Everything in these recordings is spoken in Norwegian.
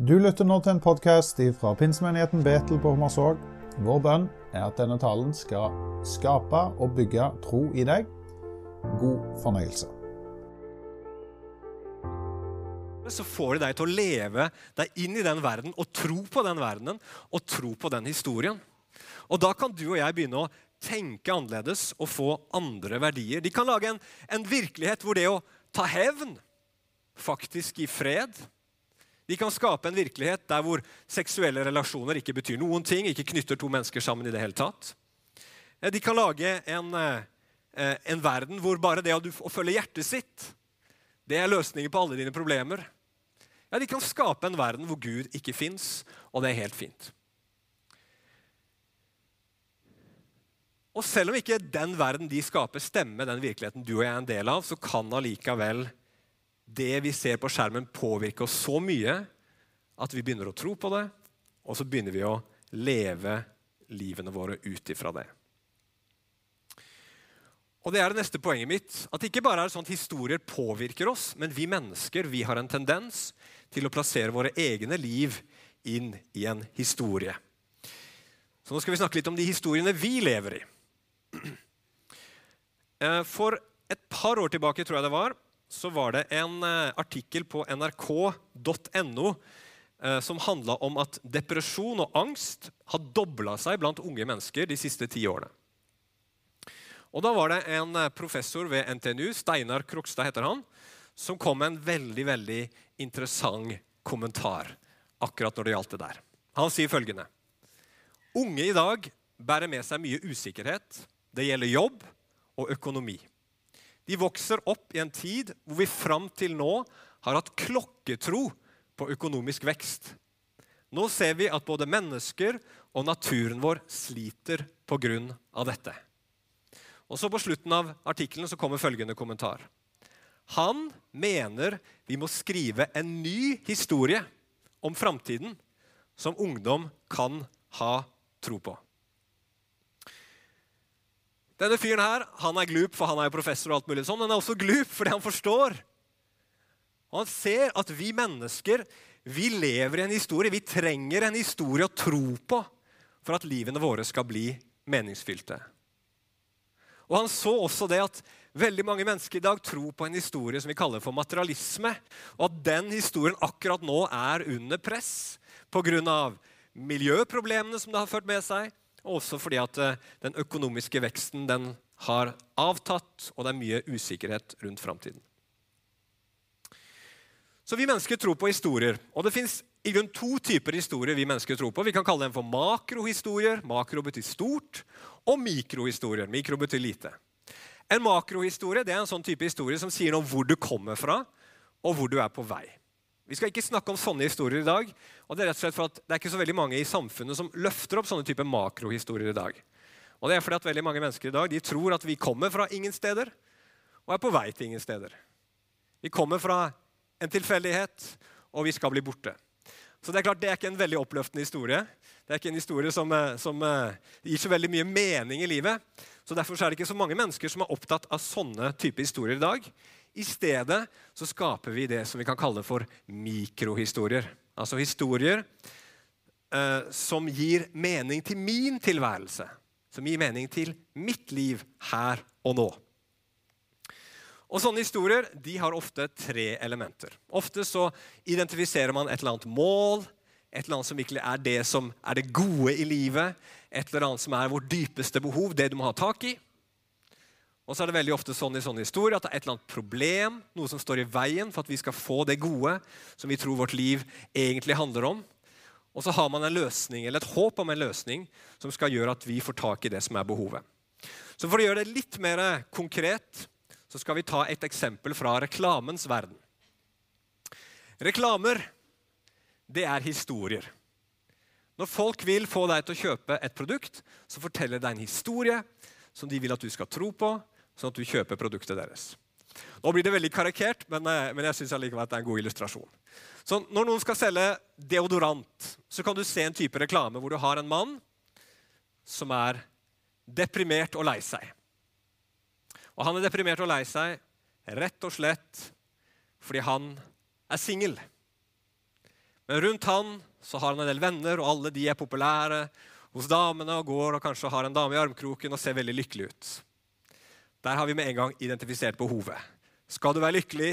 Du lytter nå til en podkast fra pinsemenigheten Betel på Hommersåk. Vår bønn er at denne talen skal skape og bygge tro i deg. God fornøyelse. Så får det deg til å leve deg inn i den verden og tro på den verdenen og tro på den historien. Og Da kan du og jeg begynne å tenke annerledes og få andre verdier. De kan lage en, en virkelighet hvor det å ta hevn faktisk gir fred. De kan skape en virkelighet der hvor seksuelle relasjoner ikke betyr noen ting, ikke knytter to mennesker sammen i det hele tatt. Eh, de kan lage en, eh, en verden hvor bare det å følge hjertet sitt, det er løsningen på alle dine problemer. Ja, De kan skape en verden hvor Gud ikke fins, og det er helt fint. Og selv om ikke den verden de skaper, stemmer den virkeligheten du og jeg er en del av, så kan allikevel det vi ser på skjermen, påvirke oss så mye at vi begynner å tro på det, og så begynner vi å leve livene våre ut ifra det. Og Det er det neste poenget mitt. At ikke bare er det sånn at historier påvirker oss, men vi mennesker vi har en tendens til å plassere våre egne liv inn i en historie. Så Nå skal vi snakke litt om de historiene vi lever i. Eh, for et par år tilbake tror jeg det var, så var det en eh, artikkel på nrk.no eh, som handla om at depresjon og angst har dobla seg blant unge mennesker de siste ti årene. Og Da var det en professor ved NTNU, Steinar Krokstad heter han, som kom med en veldig veldig interessant kommentar akkurat når det gjaldt det der. Han sier følgende Unge i dag bærer med seg mye usikkerhet, det gjelder jobb og økonomi. De vokser opp i en tid hvor vi fram til nå har hatt klokketro på økonomisk vekst. Nå ser vi at både mennesker og naturen vår sliter pga. dette. Og så På slutten av artikkelen kommer følgende kommentar. Han mener vi må skrive en ny historie om framtiden som ungdom kan ha tro på. Denne fyren her, han er glup, for han er jo professor, og alt mulig sånn, men han er også glup fordi han forstår. Og Han ser at vi mennesker vi lever i en historie. Vi trenger en historie å tro på for at livene våre skal bli meningsfylte. Og Han så også det at veldig mange mennesker i dag tror på en historie som vi kaller for materialisme, og at den historien akkurat nå er under press pga. miljøproblemene som det har ført med seg, også fordi at eh, den økonomiske veksten den har avtatt, og det er mye usikkerhet rundt framtiden. Så Vi mennesker tror på historier. og Det fins i grunn to typer historier vi mennesker tror på. Vi kan kalle dem for makrohistorier. Makro betyr stort. Og mikrohistorier. Mikro betyr lite. En makrohistorie det er en sånn type historie som sier noe om hvor du kommer fra, og hvor du er på vei. Vi skal ikke snakke om sånne historier i dag. og Det er rett og slett for at det er ikke så veldig mange i samfunnet som løfter opp sånne type makrohistorier i dag. Og det er fordi at veldig mange mennesker i dag de tror at vi kommer fra ingen steder og er på vei til ingen steder. Vi kommer fra en tilfeldighet, og vi skal bli borte. Så Det er klart, det er ikke en veldig oppløftende historie. Det er ikke en historie som, eh, som uh, gir så veldig mye mening i livet. Så Derfor er det ikke så mange mennesker som er opptatt av sånne type historier i dag. I stedet så skaper vi det som vi kan kalle for mikrohistorier. Altså historier eh, som gir mening til min tilværelse. Som gir mening til mitt liv her og nå. Og Sånne historier de har ofte tre elementer. Ofte så identifiserer man et eller annet mål, et eller annet som virkelig er det som er det gode i livet, et eller annet som er vårt dypeste behov, det du må ha tak i. Og så er det veldig ofte sånn i sånne historier at det er et eller annet problem, noe som står i veien for at vi skal få det gode som vi tror vårt liv egentlig handler om. Og så har man en løsning, eller et håp om en løsning som skal gjøre at vi får tak i det som er behovet. Så For å gjøre det litt mer konkret så skal vi ta et eksempel fra reklamens verden. Reklamer, det er historier. Når folk vil få deg til å kjøpe et produkt, så forteller det en historie som de vil at du skal tro på, sånn at du kjøper produktet deres. Nå blir det veldig karikert, men, eh, men jeg syns allikevel at det er en god illustrasjon. Så Når noen skal selge deodorant, så kan du se en type reklame hvor du har en mann som er deprimert og lei seg. Og han er deprimert og lei seg rett og slett fordi han er singel. Men rundt han så har han en del venner, og alle de er populære hos damene og går og kanskje har en dame i armkroken og ser veldig lykkelig ut. Der har vi med en gang identifisert behovet. Skal du være lykkelig,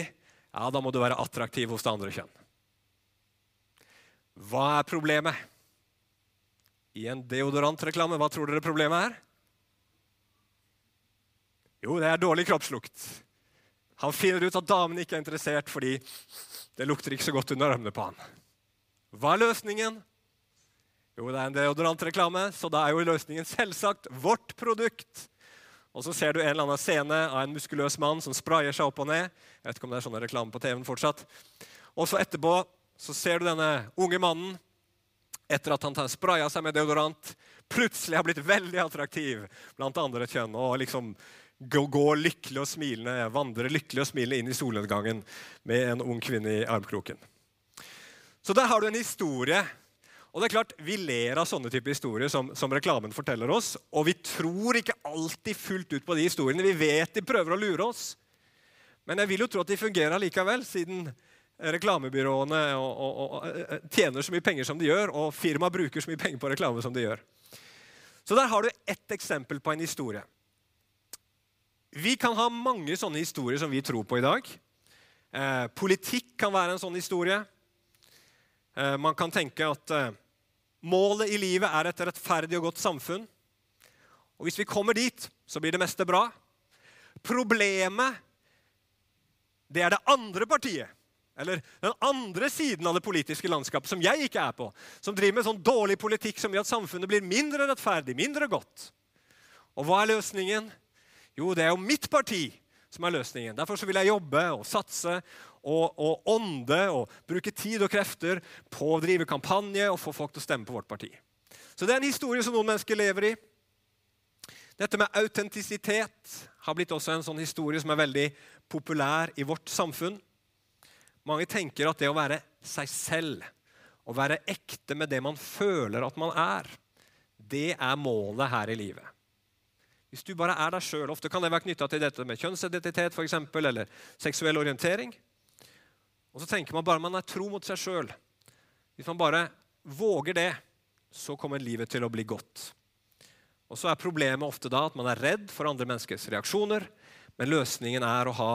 ja, da må du være attraktiv hos det andre kjønn. Hva er problemet? I en deodorantreklame, hva tror dere problemet er? Jo, det er dårlig kroppslukt. Han finner ut at damen ikke er interessert fordi det lukter ikke så godt under armene på han. Hva er løsningen? Jo, det er en deodorantreklame, så da er jo løsningen selvsagt vårt produkt. Og så ser du en eller annen scene av en muskuløs mann som sprayer seg opp og ned. Jeg vet ikke om det er sånne reklame på TV-en fortsatt. Og så etterpå så ser du denne unge mannen etter at han har spraya seg med deodorant, plutselig har blitt veldig attraktiv blant andre kjønn. og liksom gå, lykkelig og smilende, vandre lykkelig og smilende inn i solnedgangen med en ung kvinne i armkroken. Så der har du en historie. Og det er klart, Vi ler av sånne typer historier som, som, reklamen forteller oss. Og vi tror ikke alltid fullt ut på de historiene. Vi vet de prøver å lure oss. Men jeg vil jo tro at de fungerer likevel, siden reklamebyråene og, og, og, eh, tjener så mye penger som de gjør, og firmaet bruker så mye penger på reklame som de gjør. Så der har du ett eksempel på en historie. Vi kan ha mange sånne historier som vi tror på i dag. Eh, politikk kan være en sånn historie. Eh, man kan tenke at eh, målet i livet er et rettferdig og godt samfunn. Og Hvis vi kommer dit, så blir det meste bra. Problemet det er det andre partiet, eller den andre siden av det politiske landskapet, som jeg ikke er på, som driver med sånn dårlig politikk som gjør at samfunnet blir mindre rettferdig, mindre godt. Og hva er løsningen? Jo, det er jo mitt parti som er løsningen. Derfor vil jeg jobbe og satse og, og, ånde og bruke tid og krefter på å drive kampanje og få folk til å stemme på vårt parti. Så det er en historie som noen mennesker lever i. Dette med autentisitet har blitt også en sånn historie som er veldig populær i vårt samfunn. Mange tenker at det å være seg selv, å være ekte med det man føler at man er, det er målet her i livet. Hvis du bare er deg sjøl Ofte kan det være knytta til dette med kjønnsidentitet for eksempel, eller seksuell orientering. Og så tenker man bare man er tro mot seg sjøl. Hvis man bare våger det, så kommer livet til å bli godt. Og så er Problemet ofte da at man er redd for andre menneskers reaksjoner. Men løsningen er å ha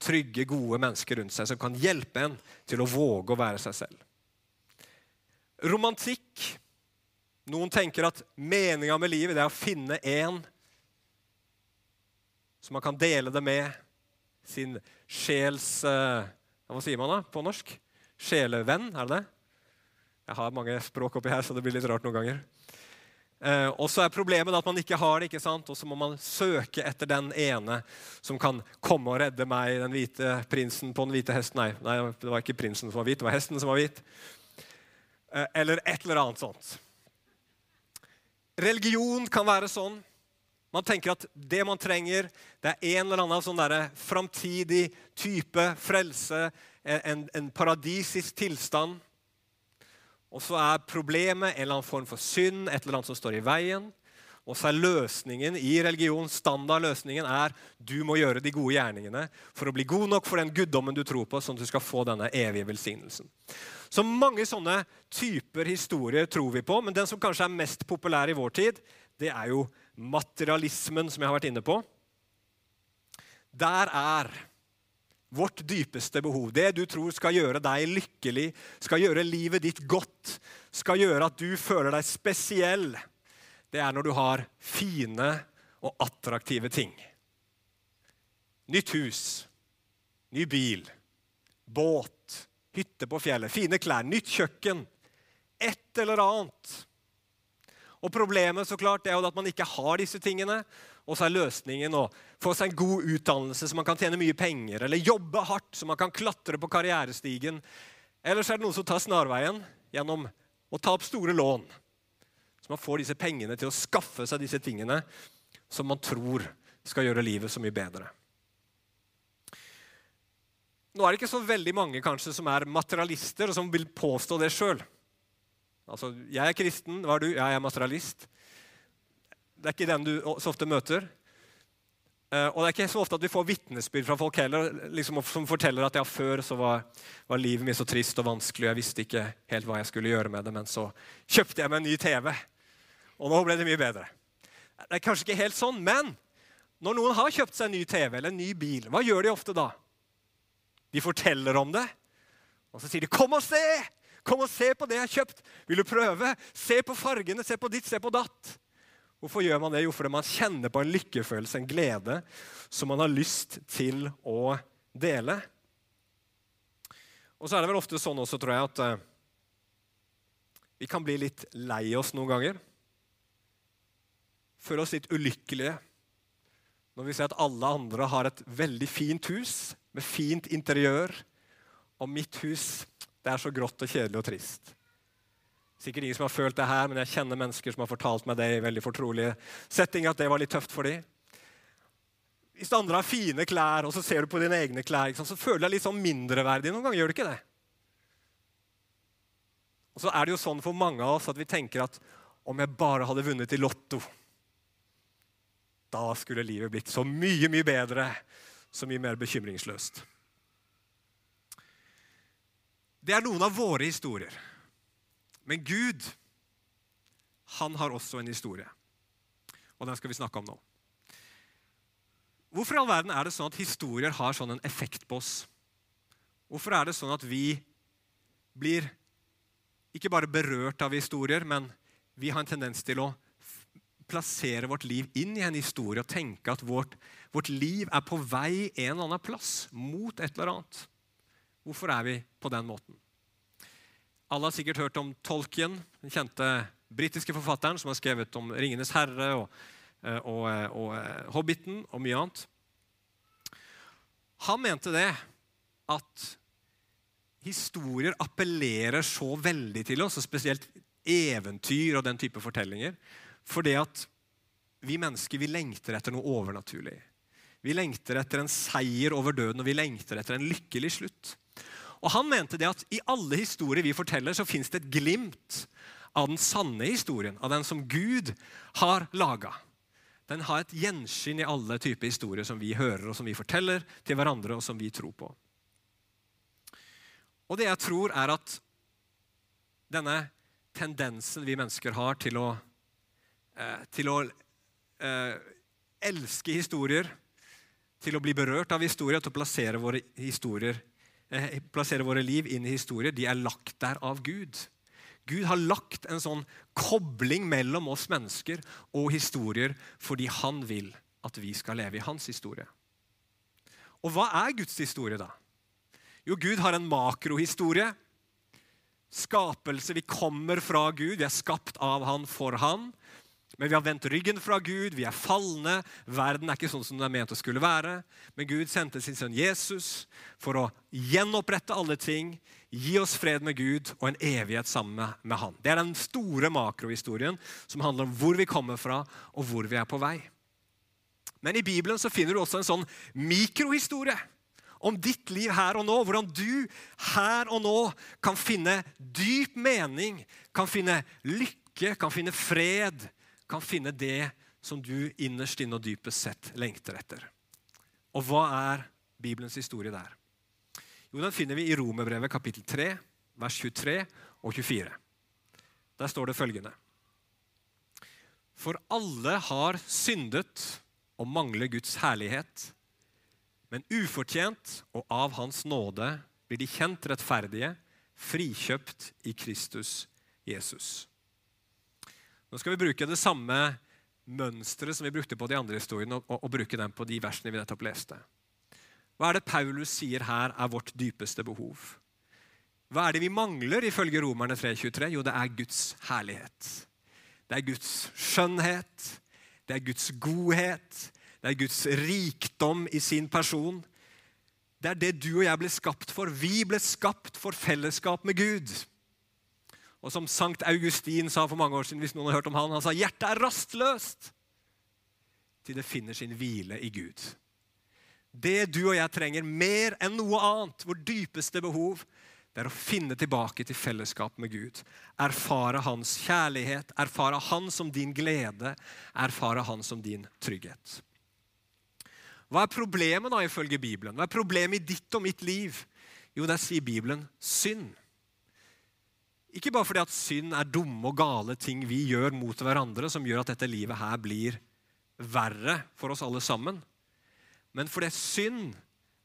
trygge, gode mennesker rundt seg som kan hjelpe en til å våge å være seg selv. Romantikk. Noen tenker at meninga med livet er å finne en som man kan dele det med sin sjels eh, Hva sier man da på norsk? Sjelevenn, er det det? Jeg har mange språk oppi her, så det blir litt rart noen ganger. Eh, og så er problemet at man ikke har det, ikke sant? og så må man søke etter den ene som kan komme og redde meg, den hvite prinsen på den hvite hesten. Nei, nei det var ikke prinsen som var hvit, det var hesten som var hvit. Eh, eller et eller annet sånt. Religion kan være sånn. Man tenker at det man trenger, det er en eller annen sånn framtidig type frelse, en, en, paradisisk tilstand. Og så er problemet en eller annen form for synd, et eller annet som står i veien. Og så er løsningen i religion, standardløsningen er du må gjøre de gode gjerningene for å bli god nok for den guddommen du tror på, sånn at du skal få denne evige velsignelsen. Så mange sånne typer historier tror vi på, men den som kanskje er mest populær i vår tid, det er jo materialismen som jeg har vært inne på. Der er vårt dypeste behov, det du tror skal gjøre deg lykkelig, skal gjøre livet ditt godt, skal gjøre at du føler deg spesiell, det er når du har fine og attraktive ting. Nytt hus, ny bil, båt, hytte på fjellet, fine klær, nytt kjøkken. Et eller annet og Problemet så klart, er jo at man ikke har disse tingene. Og så er løsningen å få seg en god utdannelse så man kan tjene mye penger, eller jobbe hardt så man kan klatre på karrierestigen. Eller så er det noen som tar snarveien gjennom å ta opp store lån. Så man får disse pengene til å skaffe seg disse tingene som man tror skal gjøre livet så mye bedre. Nå er det ikke så veldig mange kanskje som er materialister, og som vil påstå det sjøl. Altså, jeg er kristen, hva er du? Jeg er materialist. Det er ikke den du så ofte møter. Eh, og det er ikke så ofte at vi får vitnesbyrd fra folk heller, liksom, som forteller at ja, før så var, var, livet mitt så trist og vanskelig, og jeg visste ikke helt hva jeg skulle gjøre med det, men så kjøpte jeg meg en ny TV, og nå ble det mye bedre. Det er kanskje ikke helt sånn, men når noen har kjøpt seg en ny TV eller en ny bil, hva gjør de ofte da? De forteller om det, og så sier de 'Kom og se! Kom og se på det jeg har kjøpt! Vil du prøve? Se på fargene, se på ditt, se på datt!' Hvorfor gjør man det? Jo, fordi man kjenner på en lykkefølelse, en glede, som man har lyst til å dele. Og så er det vel ofte sånn også, tror jeg, at uh, vi kan bli litt lei oss noen ganger. Føle oss litt ulykkelige når vi ser at alle andre har et veldig fint hus med fint interiør, og mitt hus det er så grått og kjedelig og trist. Sikkert ingen som har følt det her, men jeg kjenner mennesker som har fortalt meg det i veldig fortrolige settinger, at det var litt tøft for dem. Hvis andre har fine klær, og så ser du på dine egne klær, så føler du deg litt sånn mindreverdig noen ganger. Gjør du ikke det? Og så er det jo sånn for mange av oss at vi tenker at om jeg bare hadde vunnet i Lotto, da skulle livet blitt så mye, mye bedre, så mye mer bekymringsløst. Det er noen av våre historier. Men Gud, han har også en historie. Og den skal vi snakke om nå. Hvorfor i all verden er det sånn at historier har sånn en effekt på oss? Hvorfor er det sånn at vi blir ikke bare berørt av historier, men vi har en tendens til å plassere vårt liv inn i en historie og tenke at vårt, vårt liv er på vei en eller annen plass, mot et eller annet. Hvorfor er vi på den måten? Alle har sikkert hørt om Tolkien, den kjente britiske forfatteren som har skrevet om 'Ringenes herre' og, eh, og, eh, og, og eh, 'Hobbiten' og mye annet. Han mente det at historier appellerer så veldig til oss, og spesielt eventyr og den type fortellinger, fordi at vi mennesker vi lengter etter noe overnaturlig. Vi lengter etter en seier over døden, og vi lengter etter en lykkelig slutt. Og Han mente det at i alle historier vi forteller, så fins det et glimt av den sanne historien, av den som Gud har laga. Den har et gjenskinn i alle typer historier som vi hører og som vi forteller til hverandre, og som vi tror på. Og det jeg tror, er at denne tendensen vi mennesker har til å, eh, til å eh, elske historier, til å bli berørt av historier, til å plassere våre historier plasserer våre liv inn i historier, de er lagt der av Gud. Gud har lagt en sånn kobling mellom oss mennesker og historier fordi han vil at vi skal leve i hans historie. Og hva er Guds historie, da? Jo, Gud har en makrohistorie. Skapelse. Vi kommer fra Gud. Vi er skapt av Han for Han. Men vi har vendt ryggen fra Gud, vi er falne. Verden er ikke sånn som den er ment å skulle være. Men Gud sendte sin sønn Jesus for å gjenopprette alle ting, gi oss fred med Gud og en evighet sammen med Han. Det er den store makrohistorien som handler om hvor vi kommer fra, og hvor vi er på vei. Men i Bibelen så finner du også en sånn mikrohistorie om ditt liv her og nå. Hvordan du her og nå kan finne dyp mening, kan finne lykke, kan finne fred kan finne det som du innerst inne og dypest sett lengter etter. Og hva er Bibelens historie der? Jo, Den finner vi i Romerbrevet kapittel 3, vers 23 og 24. Der står det følgende. For alle har syndet og mangler Guds herlighet, men ufortjent og av Hans nåde blir de kjent rettferdige, frikjøpt i Kristus Jesus. Nå skal vi bruke det samme mønsteret som vi brukte på de andre historiene, og, og, og bruke dem på de versene vi nettopp leste. Hva er det Paulus sier her er vårt dypeste behov? Hva er det vi mangler, ifølge Romerne 3,23? Jo, det er Guds herlighet. Det er Guds skjønnhet, det er Guds godhet, det er Guds rikdom i sin person. Det er det du og jeg ble skapt for. Vi ble skapt for fellesskap med Gud. Og som Sankt Augustin sa for mange år siden, hvis noen har hørt om han, han sa hjertet er rastløst til det finner sin hvile i Gud. Det du og jeg trenger mer enn noe annet, vår dypeste behov, det er å finne tilbake til fellesskap med Gud. Erfare hans kjærlighet, erfare han som din glede, erfare han som din trygghet. Hva er problemet da ifølge Bibelen? Hva er problemet i ditt og mitt liv? Jo, der sier Bibelen synd. Ikke bare fordi at synd er dumme og gale ting vi gjør mot hverandre, som gjør at dette livet her blir verre for oss alle sammen, men fordi synd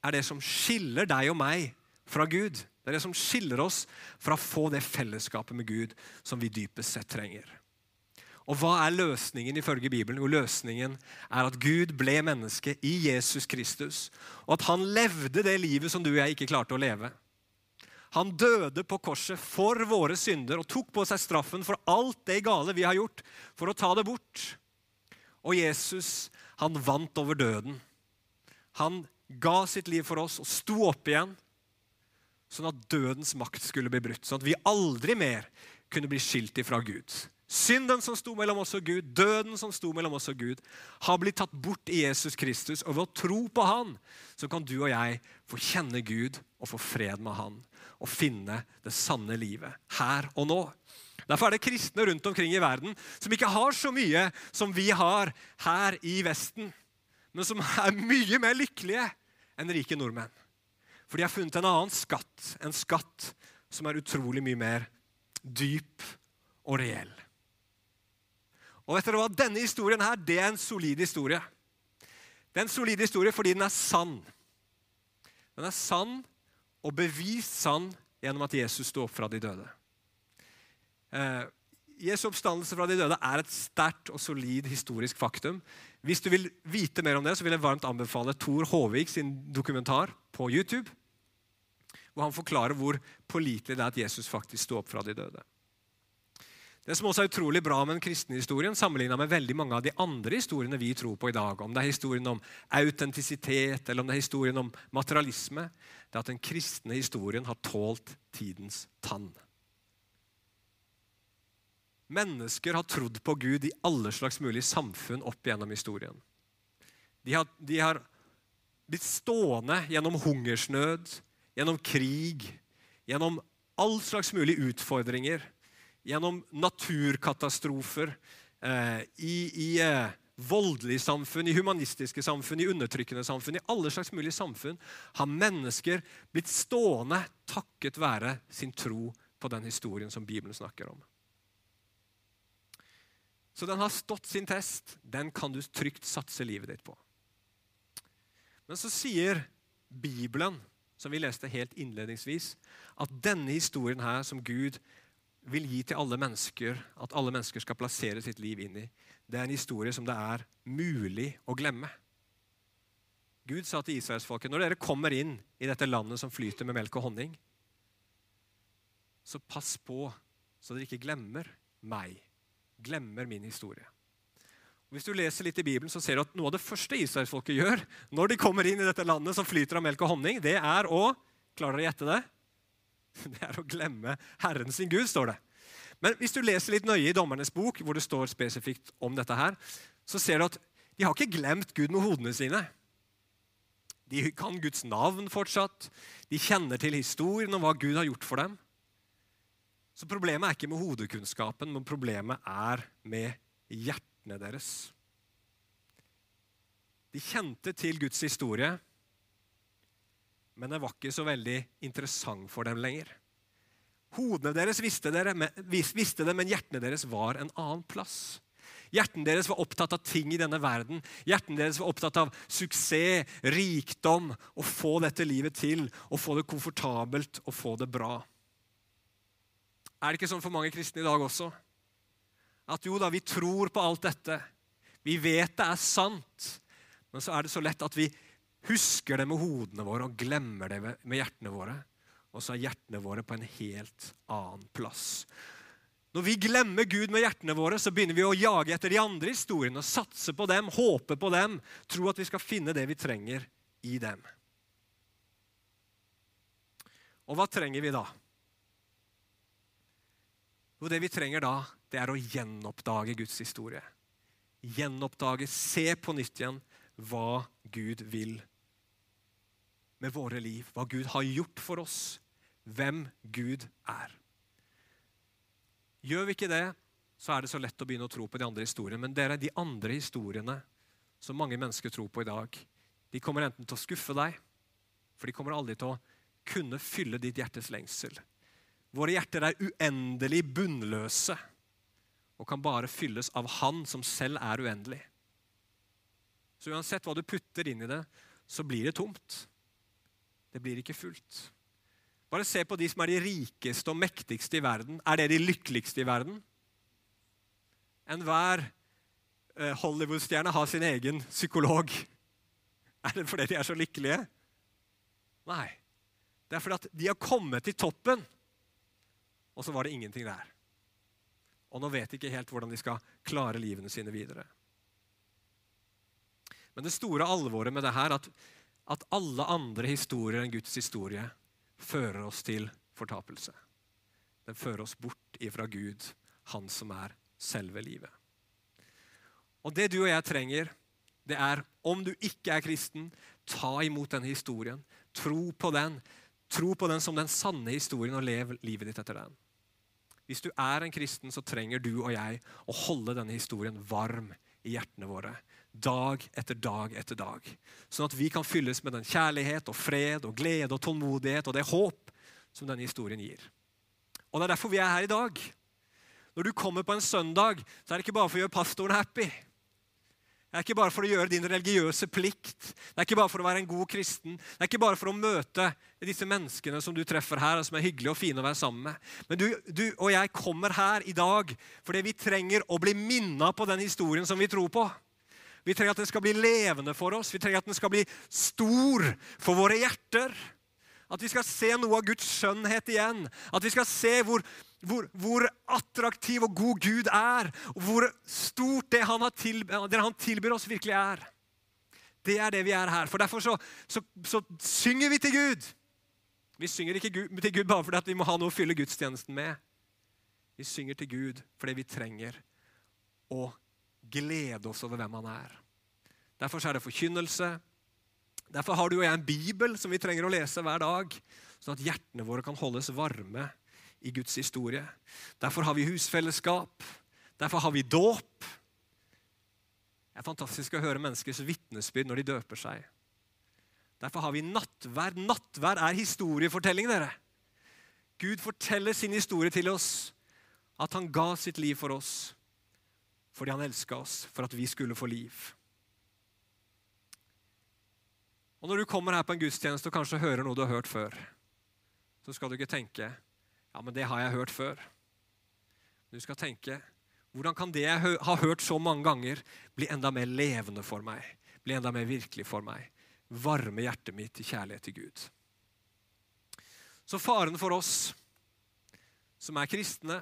er det som skiller deg og meg fra Gud. Det er det som skiller oss fra å få det fellesskapet med Gud som vi dypest sett trenger. Og hva er løsningen ifølge Bibelen? Jo, løsningen er at Gud ble menneske i Jesus Kristus, og at han levde det livet som du og jeg ikke klarte å leve. Han døde på korset for våre synder og tok på seg straffen for alt det gale vi har gjort, for å ta det bort. Og Jesus, han vant over døden. Han ga sitt liv for oss og sto opp igjen, sånn at dødens makt skulle bli brutt. Sånn at vi aldri mer kunne bli skilt ifra Gud. Synden som sto mellom oss og Gud, døden som sto mellom oss og Gud, har blitt tatt bort i Jesus Kristus. Og ved å tro på Han så kan du og jeg få kjenne Gud og få fred med Han. Og finne det sanne livet her og nå. Derfor er det kristne rundt omkring i verden som ikke har så mye som vi har her i Vesten, men som er mye mer lykkelige enn rike nordmenn. For de har funnet en annen skatt, en skatt som er utrolig mye mer dyp og reell. Og vet dere hva? Denne historien her, det er en solid historie. Det er en solid historie fordi den er sann. Den er sann og bevist sann gjennom at Jesus sto opp fra de døde. Eh, Jesu oppstandelse fra de døde er et sterkt og solid historisk faktum. Hvis du vil vite mer om det, så vil jeg varmt anbefale Tor Håvik sin dokumentar på YouTube, hvor han forklarer hvor pålitelig det er at Jesus faktisk sto opp fra de døde. Det som også er utrolig bra med den kristne historien, sammenlignet med veldig mange av de andre historiene vi tror på i dag, om det er historien om autentisitet eller om det er historien om materialisme, det er at den kristne historien har tålt tidens tann. Mennesker har trodd på Gud i alle slags mulige samfunn opp gjennom historien. De har, de har blitt stående gjennom hungersnød, gjennom krig, gjennom all slags mulige utfordringer gjennom naturkatastrofer, eh, i, i eh, voldelige samfunn, i humanistiske samfunn, i undertrykkende samfunn, i alle slags mulige samfunn, har mennesker blitt stående takket være sin tro på den historien som Bibelen snakker om. Så den har stått sin test. Den kan du trygt satse livet ditt på. Men så sier Bibelen, som vi leste helt innledningsvis, at denne historien her som Gud vil gi til alle mennesker, at alle mennesker skal plassere sitt liv inn i, det er en historie som det er mulig å glemme. Gud sa til israelsfolket når dere kommer inn i dette landet som flyter med melk og honning, så pass på så dere ikke glemmer meg, glemmer min historie. Og hvis du leser litt i Bibelen, så ser du at Noe av det første israelsfolket gjør når de kommer inn i dette landet som flyter av melk og honning, det er å Klarer dere å gjette det? Det er å glemme Herren sin Gud, står det. Men hvis du leser litt nøye i Dommernes bok, hvor det står spesifikt om dette, her, så ser du at de har ikke glemt Gud med hodene sine. De kan Guds navn fortsatt. De kjenner til historien om hva Gud har gjort for dem. Så problemet er ikke med hodekunnskapen, men problemet er med hjertene deres. De kjente til Guds historie, men det var ikke så veldig interessant for dem lenger. Hodene deres visste, dere, visste det, men hjertene deres var en annen plass. Hjertene deres var opptatt av ting i denne verden. Hjertene deres var opptatt av suksess, rikdom, å få dette livet til, å få det komfortabelt og få det bra. Er det ikke sånn for mange kristne i dag også? At jo da, vi tror på alt dette. Vi vet det er sant. Men så er det så lett at vi husker det med hodene våre og glemmer det med hjertene våre. Og så er hjertene våre på en helt annen plass. Når vi glemmer Gud med hjertene våre, så begynner vi å jage etter de andre historiene. og Satse på dem, håpe på dem, tro at vi skal finne det vi trenger i dem. Og hva trenger vi da? Jo, det vi trenger da, det er å gjenoppdage Guds historie. Gjenoppdage, se på nytt igjen hva Gud vil med våre liv, hva Gud har gjort for oss, hvem Gud er. Gjør vi ikke det, så er det så lett å begynne å tro på de andre historiene. Men dere, de andre historiene som mange mennesker tror på i dag, De kommer enten til å skuffe deg, for de kommer aldri til å kunne fylle ditt hjertes lengsel. Våre hjerter er uendelig bunnløse og kan bare fylles av Han som selv er uendelig. Så uansett hva du putter inn i det, så blir det tomt. Det blir ikke fullt. Bare se på de som er de rikeste og mektigste i verden. Er det de lykkeligste i verden? Enhver eh, Hollywood-stjerne har sin egen psykolog. Er det fordi de er så lykkelige? Nei. Det er fordi at de har kommet til toppen, og så var det ingenting der. Og nå vet de ikke helt hvordan de skal klare livene sine videre. Men det store alvoret med det her at, at alle andre historier enn Guds historie fører oss til fortapelse. Den fører oss bort ifra Gud, Han som er selve livet. Og det du og jeg trenger, det er, om du ikke er kristen, ta imot den historien. Tro på den. Tro på den som den sanne historien, og lev livet ditt etter den. Hvis du er en kristen, så trenger du og jeg å holde denne historien varm i hjertene våre. Dag etter dag etter dag. Sånn at vi kan fylles med den kjærlighet og fred og glede og tålmodighet og det håp som denne historien gir. Og Det er derfor vi er her i dag. Når du kommer på en søndag, så er det ikke bare for å gjøre pastoren happy. Det er ikke bare for å gjøre din religiøse plikt. Det er ikke bare for å være en god kristen. Det er ikke bare for å møte disse menneskene som du treffer her, og som er hyggelige og fine å være sammen med. Men du, du og jeg kommer her i dag fordi vi trenger å bli minna på den historien som vi tror på. Vi trenger at den skal bli levende for oss. Vi trenger at den skal bli stor for våre hjerter. At vi skal se noe av Guds skjønnhet igjen. At vi skal se hvor hvor, hvor, attraktiv og god Gud er, og hvor stort det han, til, det han, tilbyr oss, virkelig er. Det er det vi er her. For Derfor så, så, så synger vi til Gud. Vi synger ikke Gud, til Gud bare fordi vi må ha noe å fylle gudstjenesten med. Vi synger til Gud fordi vi trenger å glede oss over hvem han er. Derfor er det forkynnelse. Derfor har du og jeg en bibel som vi trenger å lese hver dag, sånn at hjertene våre kan holdes varme i Guds historie. Derfor har vi husfellesskap. Derfor har vi dåp. Det er fantastisk å høre menneskers vitnesbyrd når de døper seg. Derfor har vi nattverd. Nattverd er historiefortelling, dere. Gud forteller sin historie til oss. At han ga sitt liv for oss fordi han elska oss, for at vi skulle få liv. Og Når du kommer her på en gudstjeneste og kanskje hører noe du har hørt før, så skal du ikke tenke ja, men det har jeg hørt før. Du skal tenke hvordan kan det jeg har hørt så mange ganger, bli enda mer levende for meg? Bli enda mer virkelig for meg? Varme hjertet mitt til kjærlighet til Gud. Så faren for oss som er kristne,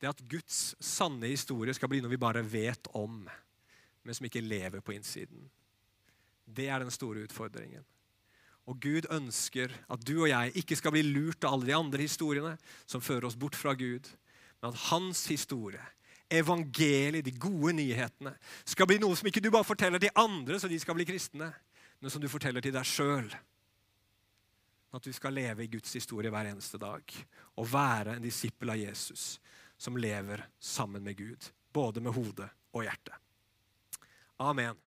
det er at Guds sanne historie skal bli noe vi bare vet om, men som ikke lever på innsiden. Det er den store utfordringen. Og Gud ønsker at du og jeg ikke skal bli lurt av alle de andre historiene som fører oss bort fra Gud, men at hans historie, evangeliet, de gode nyhetene, skal bli noe som ikke du bare forteller til andre så de skal bli kristne, men som du forteller til deg sjøl. At du skal leve i Guds historie hver eneste dag og være en disippel av Jesus som lever sammen med Gud, både med hodet og hjertet. Amen.